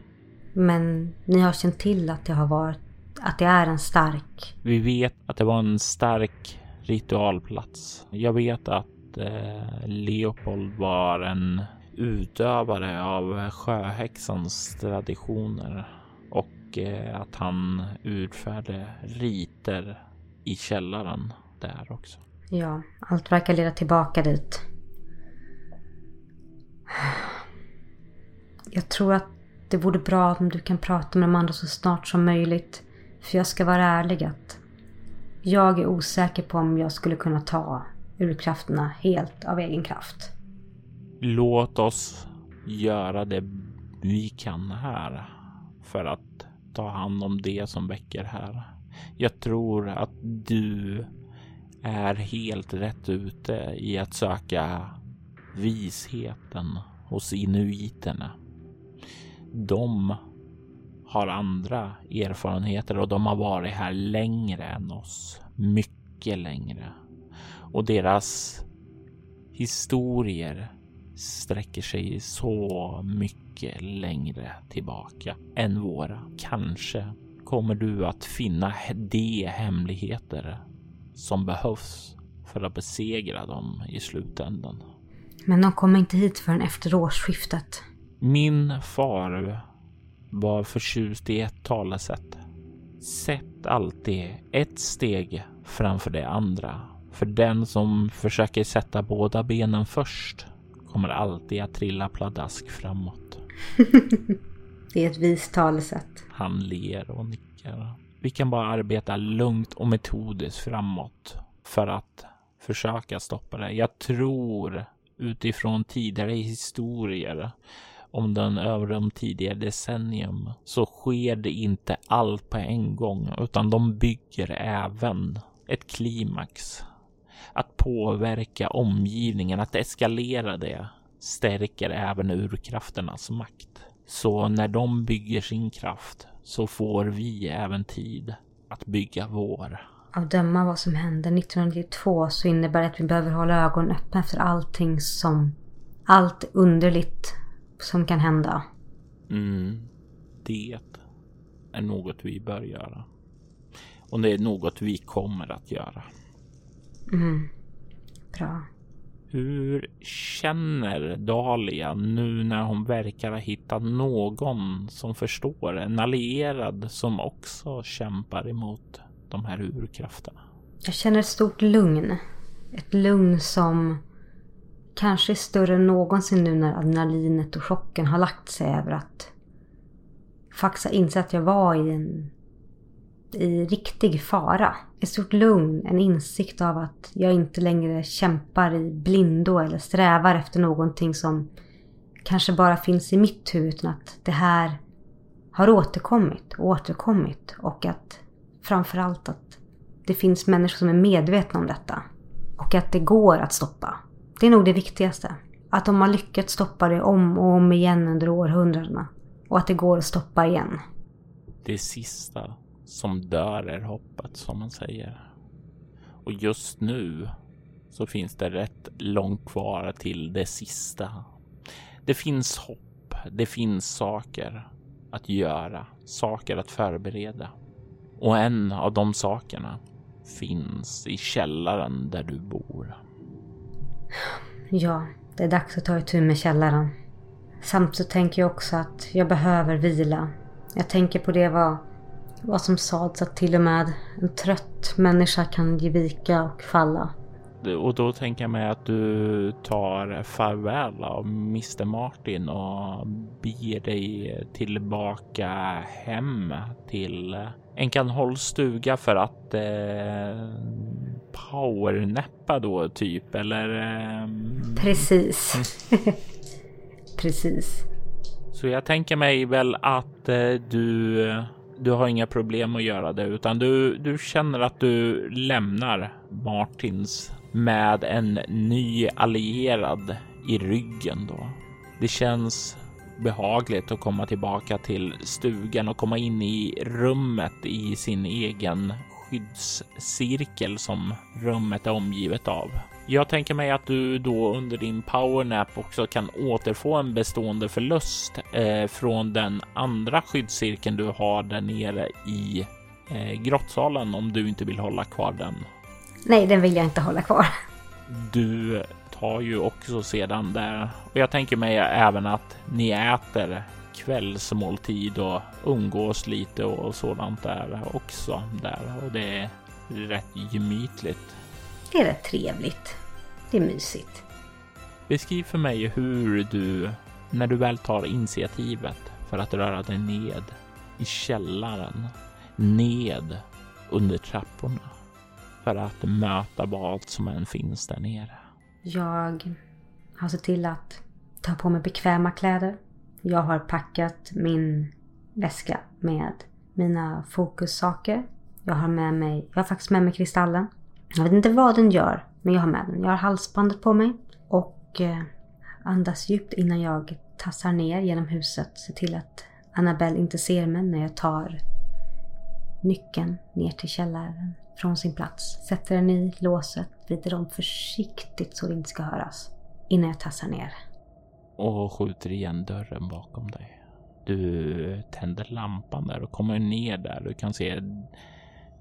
Men ni har känt till att det har varit att det är en stark. Vi vet att det var en stark ritualplats. Jag vet att eh, Leopold var en utövare av sjöhäxans traditioner och eh, att han utförde riter i källaren där också. Ja, allt verkar leda tillbaka dit. Jag tror att det vore bra om du kan prata med de andra så snart som möjligt. För jag ska vara ärlig att jag är osäker på om jag skulle kunna ta urkrafterna helt av egen kraft. Låt oss göra det vi kan här för att ta hand om det som väcker här. Jag tror att du är helt rätt ute i att söka visheten hos inuiterna. De har andra erfarenheter och de har varit här längre än oss. Mycket längre. Och deras historier sträcker sig så mycket längre tillbaka än våra. Kanske kommer du att finna de hemligheter som behövs för att besegra dem i slutändan. Men de kommer inte hit förrän efter årsskiftet. Min far var förtjust i ett talesätt. Sätt alltid ett steg framför det andra. För den som försöker sätta båda benen först kommer alltid att trilla pladask framåt. det är ett vist talesätt. Han ler och nickar. Vi kan bara arbeta lugnt och metodiskt framåt för att försöka stoppa det. Jag tror utifrån tidigare historier om den över de tidigare decennium så sker det inte allt på en gång utan de bygger även ett klimax. Att påverka omgivningen, att eskalera det stärker även urkrafternas makt. Så när de bygger sin kraft så får vi även tid att bygga vår. Av döma vad som hände 1992 så innebär det att vi behöver hålla ögonen öppna efter allting som... Allt underligt som kan hända. Mm. Det är något vi bör göra. Och det är något vi kommer att göra. Mm. Bra. Hur känner Dahlia nu när hon verkar ha hittat någon som förstår? En allierad som också kämpar emot de här urkrafterna. Jag känner ett stort lugn. Ett lugn som kanske är större än någonsin nu när adrenalinet och chocken har lagt sig över att faktiskt ha insett att jag var i en i riktig fara. Ett stort lugn, en insikt av att jag inte längre kämpar i blindo eller strävar efter någonting som kanske bara finns i mitt huvud utan att det här har återkommit och återkommit och att framförallt att det finns människor som är medvetna om detta och att det går att stoppa. Det är nog det viktigaste. Att de har lyckats stoppa det om och om igen under århundradena och att det går att stoppa igen. Det sista som dör är hoppet som man säger. Och just nu så finns det rätt långt kvar till det sista. Det finns hopp. Det finns saker att göra, saker att förbereda. Och en av de sakerna finns i källaren där du bor. Ja, det är dags att ta itu med källaren. Samt så tänker jag också att jag behöver vila. Jag tänker på det vad vad som sades att till och med en trött människa kan ge vika och falla. Och då tänker jag mig att du tar farväl av Mr Martin och beger dig tillbaka hem till Enkanholms stuga för att eh, powernäppa då typ eller? Eh... Precis. Precis. Så jag tänker mig väl att eh, du du har inga problem att göra det utan du, du känner att du lämnar Martins med en ny allierad i ryggen då. Det känns behagligt att komma tillbaka till stugan och komma in i rummet i sin egen skyddscirkel som rummet är omgivet av. Jag tänker mig att du då under din powernap också kan återfå en bestående förlust eh, från den andra skyddscirkeln du har där nere i eh, grottsalen om du inte vill hålla kvar den. Nej, den vill jag inte hålla kvar. Du tar ju också sedan där och jag tänker mig även att ni äter kvällsmåltid och umgås lite och sådant där också där och det är rätt gemytligt. Det är rätt trevligt. Det är mysigt. Beskriv för mig hur du, när du väl tar initiativet för att röra dig ned i källaren, ned under trapporna för att möta vad som än finns där nere. Jag har sett till att ta på mig bekväma kläder. Jag har packat min väska med mina fokussaker. Jag har med mig, jag har faktiskt med mig kristallen. Jag vet inte vad den gör, men jag har med den. Jag har halsbandet på mig och eh, andas djupt innan jag tassar ner genom huset. Se till att Annabelle inte ser mig när jag tar nyckeln ner till källaren från sin plats. Sätter den i låset, vrider om försiktigt så det inte ska höras. Innan jag tassar ner. Och skjuter igen dörren bakom dig. Du tänder lampan där och kommer ner där. Du kan se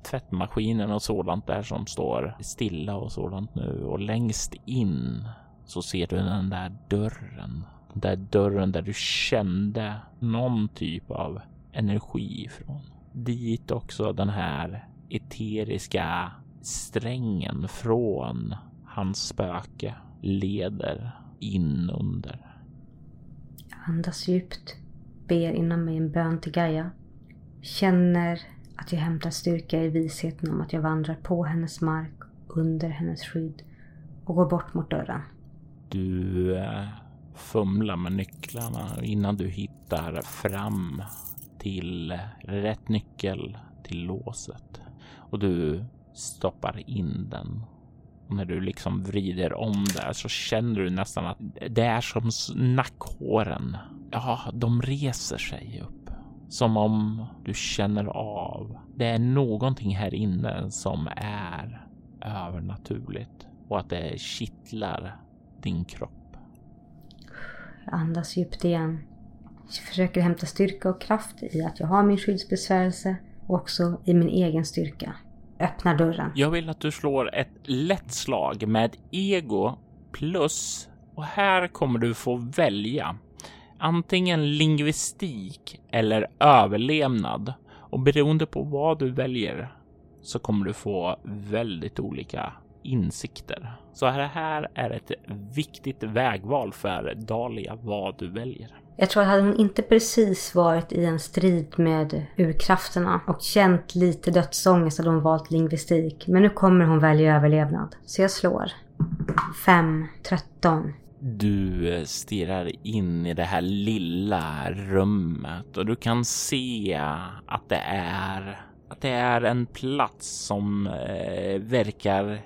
tvättmaskinen och sådant där som står stilla och sådant nu och längst in så ser du den där dörren. Den där dörren där du kände någon typ av energi ifrån. Dit också den här eteriska strängen från hans spöke leder in under. Andas djupt, ber inom mig en bön till Gaia. Känner att jag hämtar styrka i visheten om att jag vandrar på hennes mark, under hennes skydd och går bort mot dörren. Du eh, fumlar med nycklarna innan du hittar fram till rätt nyckel till låset och du stoppar in den. När du liksom vrider om där så känner du nästan att det är som nackhåren. Ja, de reser sig upp Som om du känner av det är någonting här inne som är övernaturligt och att det kittlar din kropp. Jag andas djupt igen. Jag försöker hämta styrka och kraft i att jag har min skyddsbesvärelse och också i min egen styrka. Öppnar dörren. Jag vill att du slår ett lätt slag med ego plus och här kommer du få välja antingen lingvistik eller överlevnad och beroende på vad du väljer så kommer du få väldigt olika insikter. Så det här är ett viktigt vägval för Dalia, vad du väljer. Jag tror att hade hon inte precis varit i en strid med urkrafterna och känt lite dödsångest hade hon valt lingvistik. Men nu kommer hon välja överlevnad. Så jag slår. 5, 13. Du eh, stirrar in i det här lilla rummet och du kan se att det är att det är en plats som eh, verkar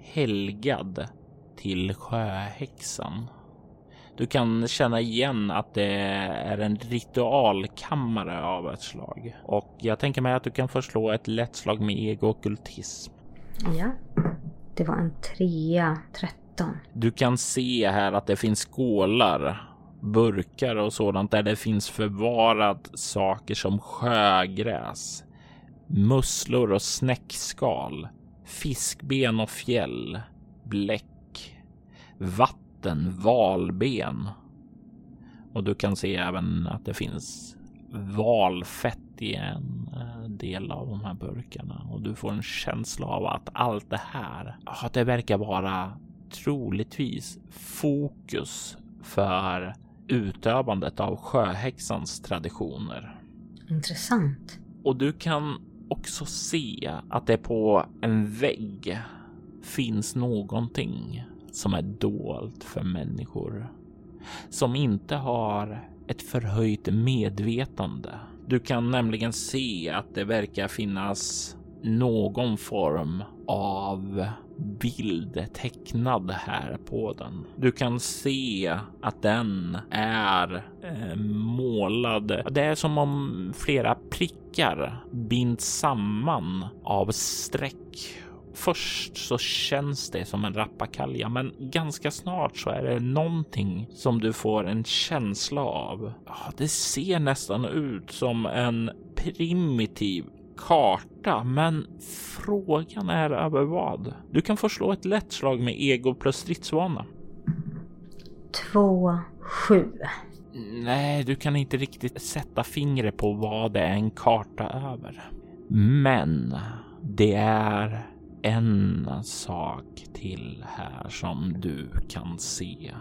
helgad till sjöhäxan. Du kan känna igen att det är en ritualkammare av ett slag och jag tänker mig att du kan förslå ett lätt slag med ego ockultism. Ja. Det var en trea, 13. Du kan se här att det finns skålar, burkar och sådant där det finns förvarat saker som sjögräs, musslor och snäckskal, fiskben och fjäll, bläck, vatten, valben. Och du kan se även att det finns valfett i en eh, del av de här burkarna och du får en känsla av att allt det här, att det verkar vara troligtvis fokus för utövandet av sjöhäxans traditioner. Intressant. Och du kan också se att det på en vägg finns någonting som är dolt för människor som inte har ett förhöjt medvetande. Du kan nämligen se att det verkar finnas någon form av bild tecknad här på den. Du kan se att den är eh, målad. Det är som om flera prickar binds samman av streck Först så känns det som en rappakalja, men ganska snart så är det någonting som du får en känsla av. Det ser nästan ut som en primitiv karta, men frågan är över vad? Du kan få slå ett lätt slag med ego plus stridsvana. Två, sju. Nej, du kan inte riktigt sätta fingret på vad det är en karta över. Men det är en sak till här som du kan se.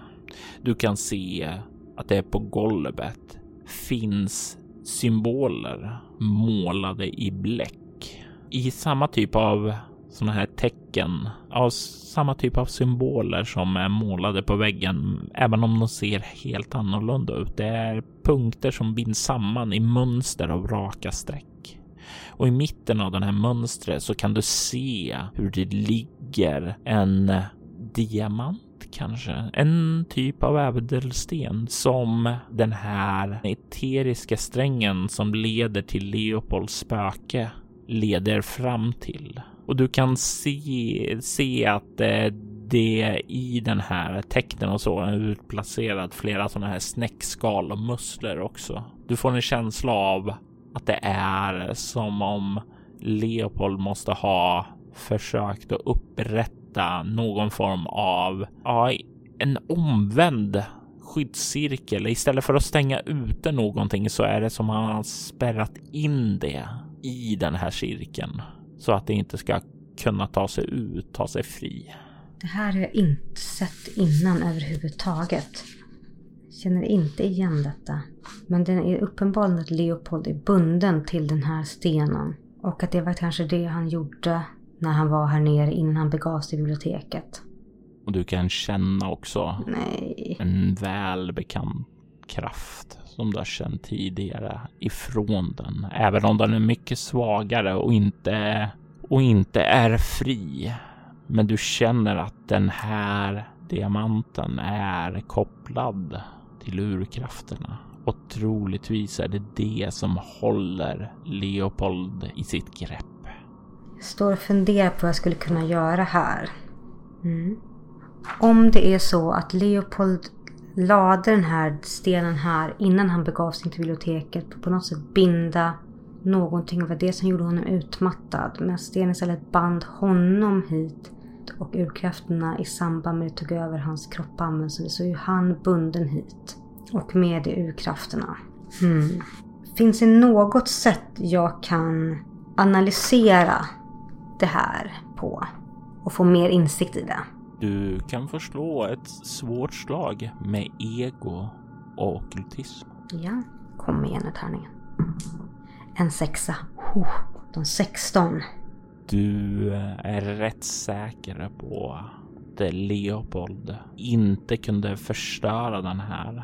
Du kan se att det på golvet finns symboler målade i bläck i samma typ av sådana här tecken av samma typ av symboler som är målade på väggen, även om de ser helt annorlunda ut. Det är punkter som binds samman i mönster av raka streck och i mitten av den här mönstret så kan du se hur det ligger en diamant kanske. En typ av ädelsten som den här eteriska strängen som leder till Leopolds spöke leder fram till. Och du kan se, se att eh, det i den här tecknen och så är utplacerat flera sådana här snäckskal och musslor också. Du får en känsla av att det är som om Leopold måste ha försökt att upprätta någon form av, ja, en omvänd skyddscirkel. Istället för att stänga ute någonting så är det som att han har spärrat in det i den här cirkeln så att det inte ska kunna ta sig ut, ta sig fri. Det här har jag inte sett innan överhuvudtaget. Känner inte igen detta. Men det är uppenbarligen att Leopold är bunden till den här stenen. Och att det var kanske det han gjorde när han var här nere innan han begav sig till biblioteket. Och du kan känna också Nej. en välbekant kraft som du har känt tidigare ifrån den. Även om den är mycket svagare och inte, och inte är fri. Men du känner att den här diamanten är kopplad till urkrafterna Och troligtvis är det det som håller Leopold i sitt grepp. Jag står och funderar på vad jag skulle kunna göra här. Mm. Om det är så att Leopold lade den här stenen här innan han begav sig till biblioteket. På något sätt binda någonting. Det var det som gjorde honom utmattad. Men stenen istället band honom hit. Och urkrafterna i samband med det tog över hans kropp används. Så är ju han bunden hit. Och med det urkrafterna. Hmm. Finns det något sätt jag kan analysera det här på? Och få mer insikt i det? Du kan förslå ett svårt slag med ego och okkultism. Ja, kom igen nu tärningen. En sexa. Oh, de 16. Du eh, är rätt säker på att Leopold inte kunde förstöra den här.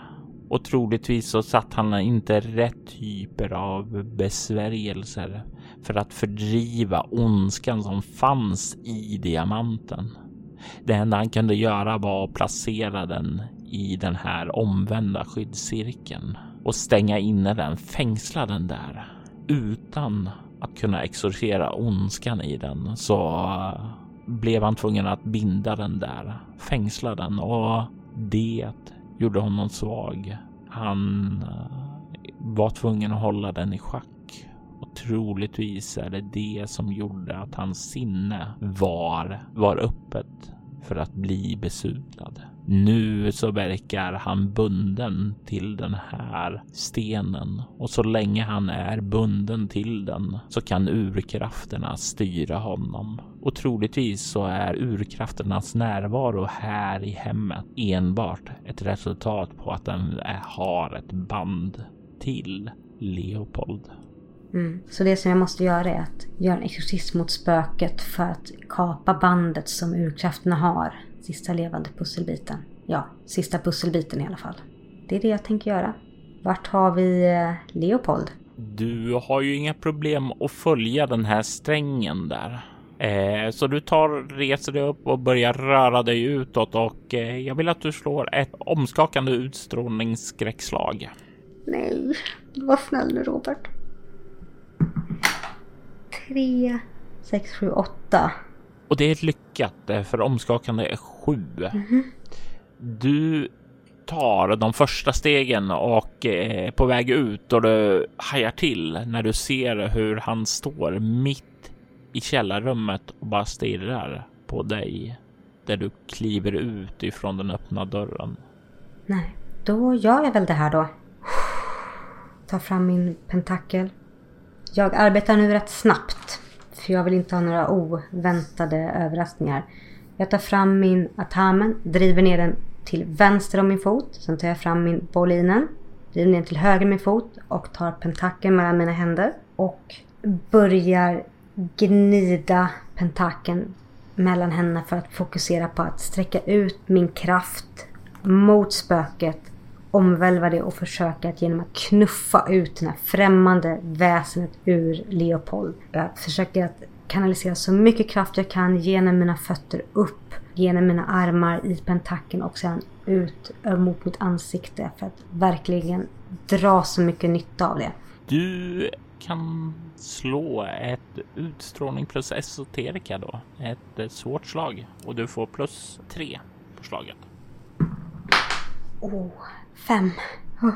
Och troligtvis så satt han inte rätt typer av besvärjelser för att fördriva ondskan som fanns i diamanten. Det enda han kunde göra var att placera den i den här omvända skyddscirkeln och stänga inne den, fängsla den där utan att kunna exorcera ondskan i den så eh, blev han tvungen att binda den där, fängsla den och det gjorde honom svag. Han eh, var tvungen att hålla den i schack och troligtvis är det det som gjorde att hans sinne var, var öppet för att bli besudlad. Nu så verkar han bunden till den här stenen och så länge han är bunden till den så kan urkrafterna styra honom. Och troligtvis så är urkrafternas närvaro här i hemmet enbart ett resultat på att den har ett band till Leopold. Mm. Så det som jag måste göra är att göra en exorcism mot spöket för att kapa bandet som urkrafterna har. Sista levande pusselbiten. Ja, sista pusselbiten i alla fall. Det är det jag tänker göra. Vart har vi eh, Leopold? Du har ju inga problem att följa den här strängen där. Eh, så du tar, reser dig upp och börjar röra dig utåt och eh, jag vill att du slår ett omskakande utstrålningsskräckslag. Nej, var snäll nu Robert. 3, 6, 7, 8. Och det är lyckat eh, för omskakande är 7. Mm-hmm. Du tar de första stegen och är eh, på väg ut och du hajar till när du ser hur han står mitt i källarrummet och bara stirrar på dig där du kliver ut ifrån den öppna dörren. Nej, då gör jag väl det här då. Ta fram min pentakel. Jag arbetar nu rätt snabbt. För jag vill inte ha några oväntade överraskningar. Jag tar fram min atamen, driver ner den till vänster om min fot. Sen tar jag fram min bolinen, driver ner till höger om min fot och tar pentaken mellan mina händer. Och börjar gnida pentaken mellan händerna för att fokusera på att sträcka ut min kraft mot spöket omvälva det och försöka att genom att knuffa ut det här främmande väsendet ur Leopold. Jag försöker att kanalisera så mycket kraft jag kan genom mina fötter upp, genom mina armar i pentakeln och sen ut mot mitt ansikte för att verkligen dra så mycket nytta av det. Du kan slå ett utstrålning plus esoterika då. Ett svårt slag och du får plus tre på slaget. Oh, fem. Oh,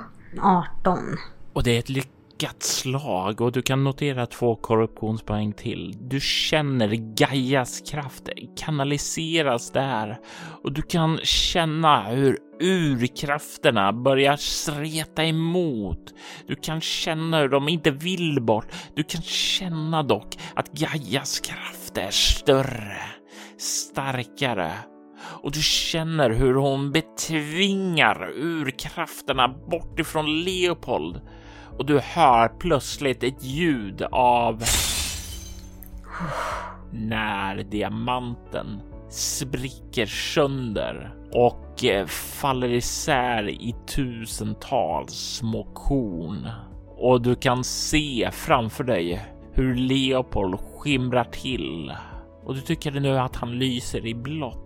18. Och det är ett lyckat slag och du kan notera två korruptionspoäng till. Du känner Gaias kraft kanaliseras där och du kan känna hur urkrafterna börjar streta emot. Du kan känna hur de inte vill bort. Du kan känna dock att Gaias kraft är större, starkare och du känner hur hon betvingar urkrafterna bort ifrån Leopold och du hör plötsligt ett ljud av när diamanten spricker sönder och eh, faller isär i tusentals små korn. Och du kan se framför dig hur Leopold skimrar till och du tycker nu att han lyser i blått.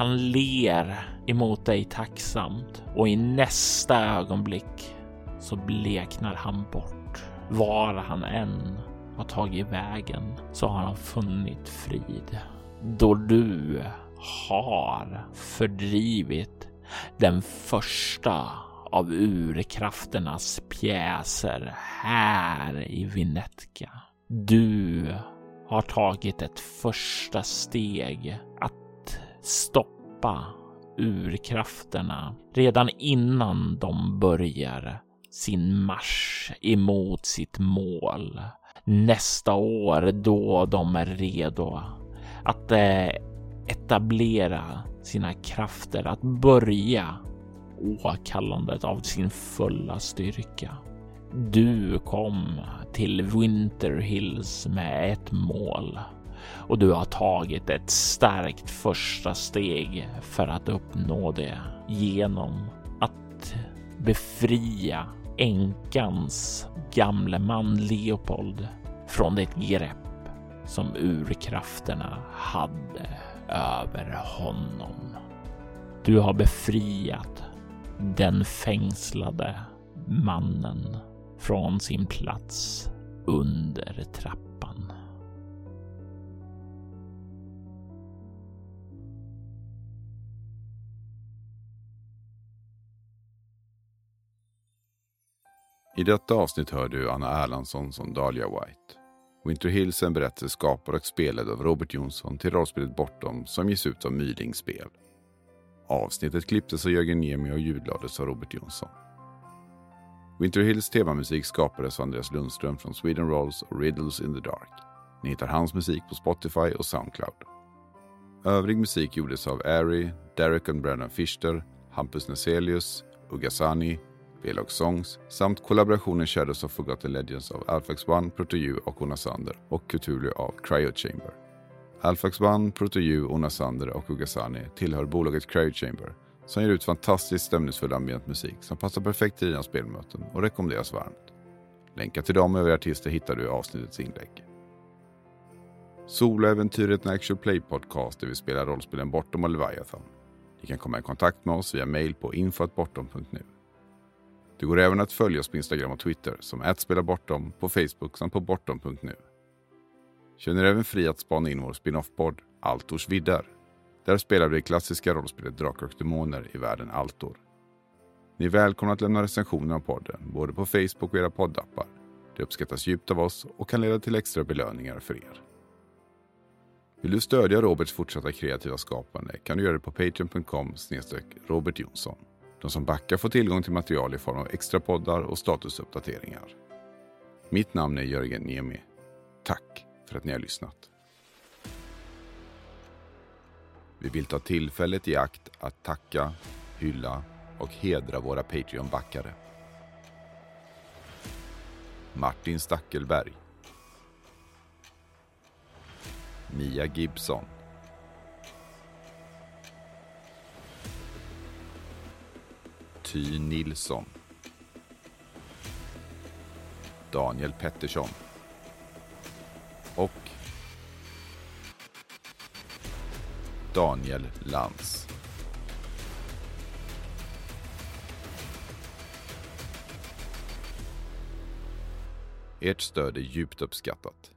Han ler emot dig tacksamt och i nästa ögonblick så bleknar han bort. Var han än har tagit vägen så har han funnit frid. Då du har fördrivit den första av urkrafternas pjäser här i Vinetka. Du har tagit ett första steg att stoppa urkrafterna redan innan de börjar sin marsch emot sitt mål. Nästa år då de är redo att eh, etablera sina krafter, att börja åkallandet av sin fulla styrka. Du kom till Winter Hills med ett mål och du har tagit ett starkt första steg för att uppnå det genom att befria änkans gamle man Leopold från det grepp som urkrafterna hade över honom. Du har befriat den fängslade mannen från sin plats under trappan. I detta avsnitt hör du Anna Erlandsson som Dahlia White. Winter Hills är en berättelse skapad och spelad av Robert Jonsson till rollspelet Bortom som ges ut av Myling spel. Avsnittet klipptes av Jörgen Niemi och ljudlades av Robert Jonsson. Winter Hills temamusik skapades av Andreas Lundström från Sweden Rolls och Riddles in the Dark. Ni hittar hans musik på Spotify och Soundcloud. Övrig musik gjordes av Ari, Derek and Brandon Fischer, Hampus Neselius, Ugasani, Belog Songs samt kollaborationen Shadows of Forgotten Legends av Alphax One, Protoju och Onasander och Cthulhu av Cryo Chamber. Alphax One, Protoju, Onasander och Ugasani tillhör bolaget Cryo Chamber som ger ut fantastiskt stämningsfull ambient musik som passar perfekt till dina spelmöten och rekommenderas varmt. Länkar till dem och övriga artister hittar du i avsnittets inlägg. Soloäventyret en Actual Play Podcast där vi spelar rollspelen Bortom och Leviathan. Ni kan komma i kontakt med oss via mail på infoatbortom.nu. Det går även att följa oss på Instagram och Twitter som @spelabortom på Facebook samt på bortom.nu. Känner även fri att spana in vår spin-off-podd Altors viddar. Där spelar vi det klassiska rollspelet Drakar och Demoner i världen Altor. Ni är välkomna att lämna recensioner av podden, både på Facebook och era poddappar. Det uppskattas djupt av oss och kan leda till extra belöningar för er. Vill du stödja Roberts fortsatta kreativa skapande kan du göra det på patreon.com Robert Jonsson. De som backar får tillgång till material i form av extra poddar och statusuppdateringar. Mitt namn är Jörgen Niemi. Tack för att ni har lyssnat. Vi vill ta tillfället i akt att tacka, hylla och hedra våra Patreon-backare. Martin Stackelberg. Mia Gibson. Ty Nilsson. Daniel Pettersson. Och Daniel Lantz. Ert stöd är djupt uppskattat.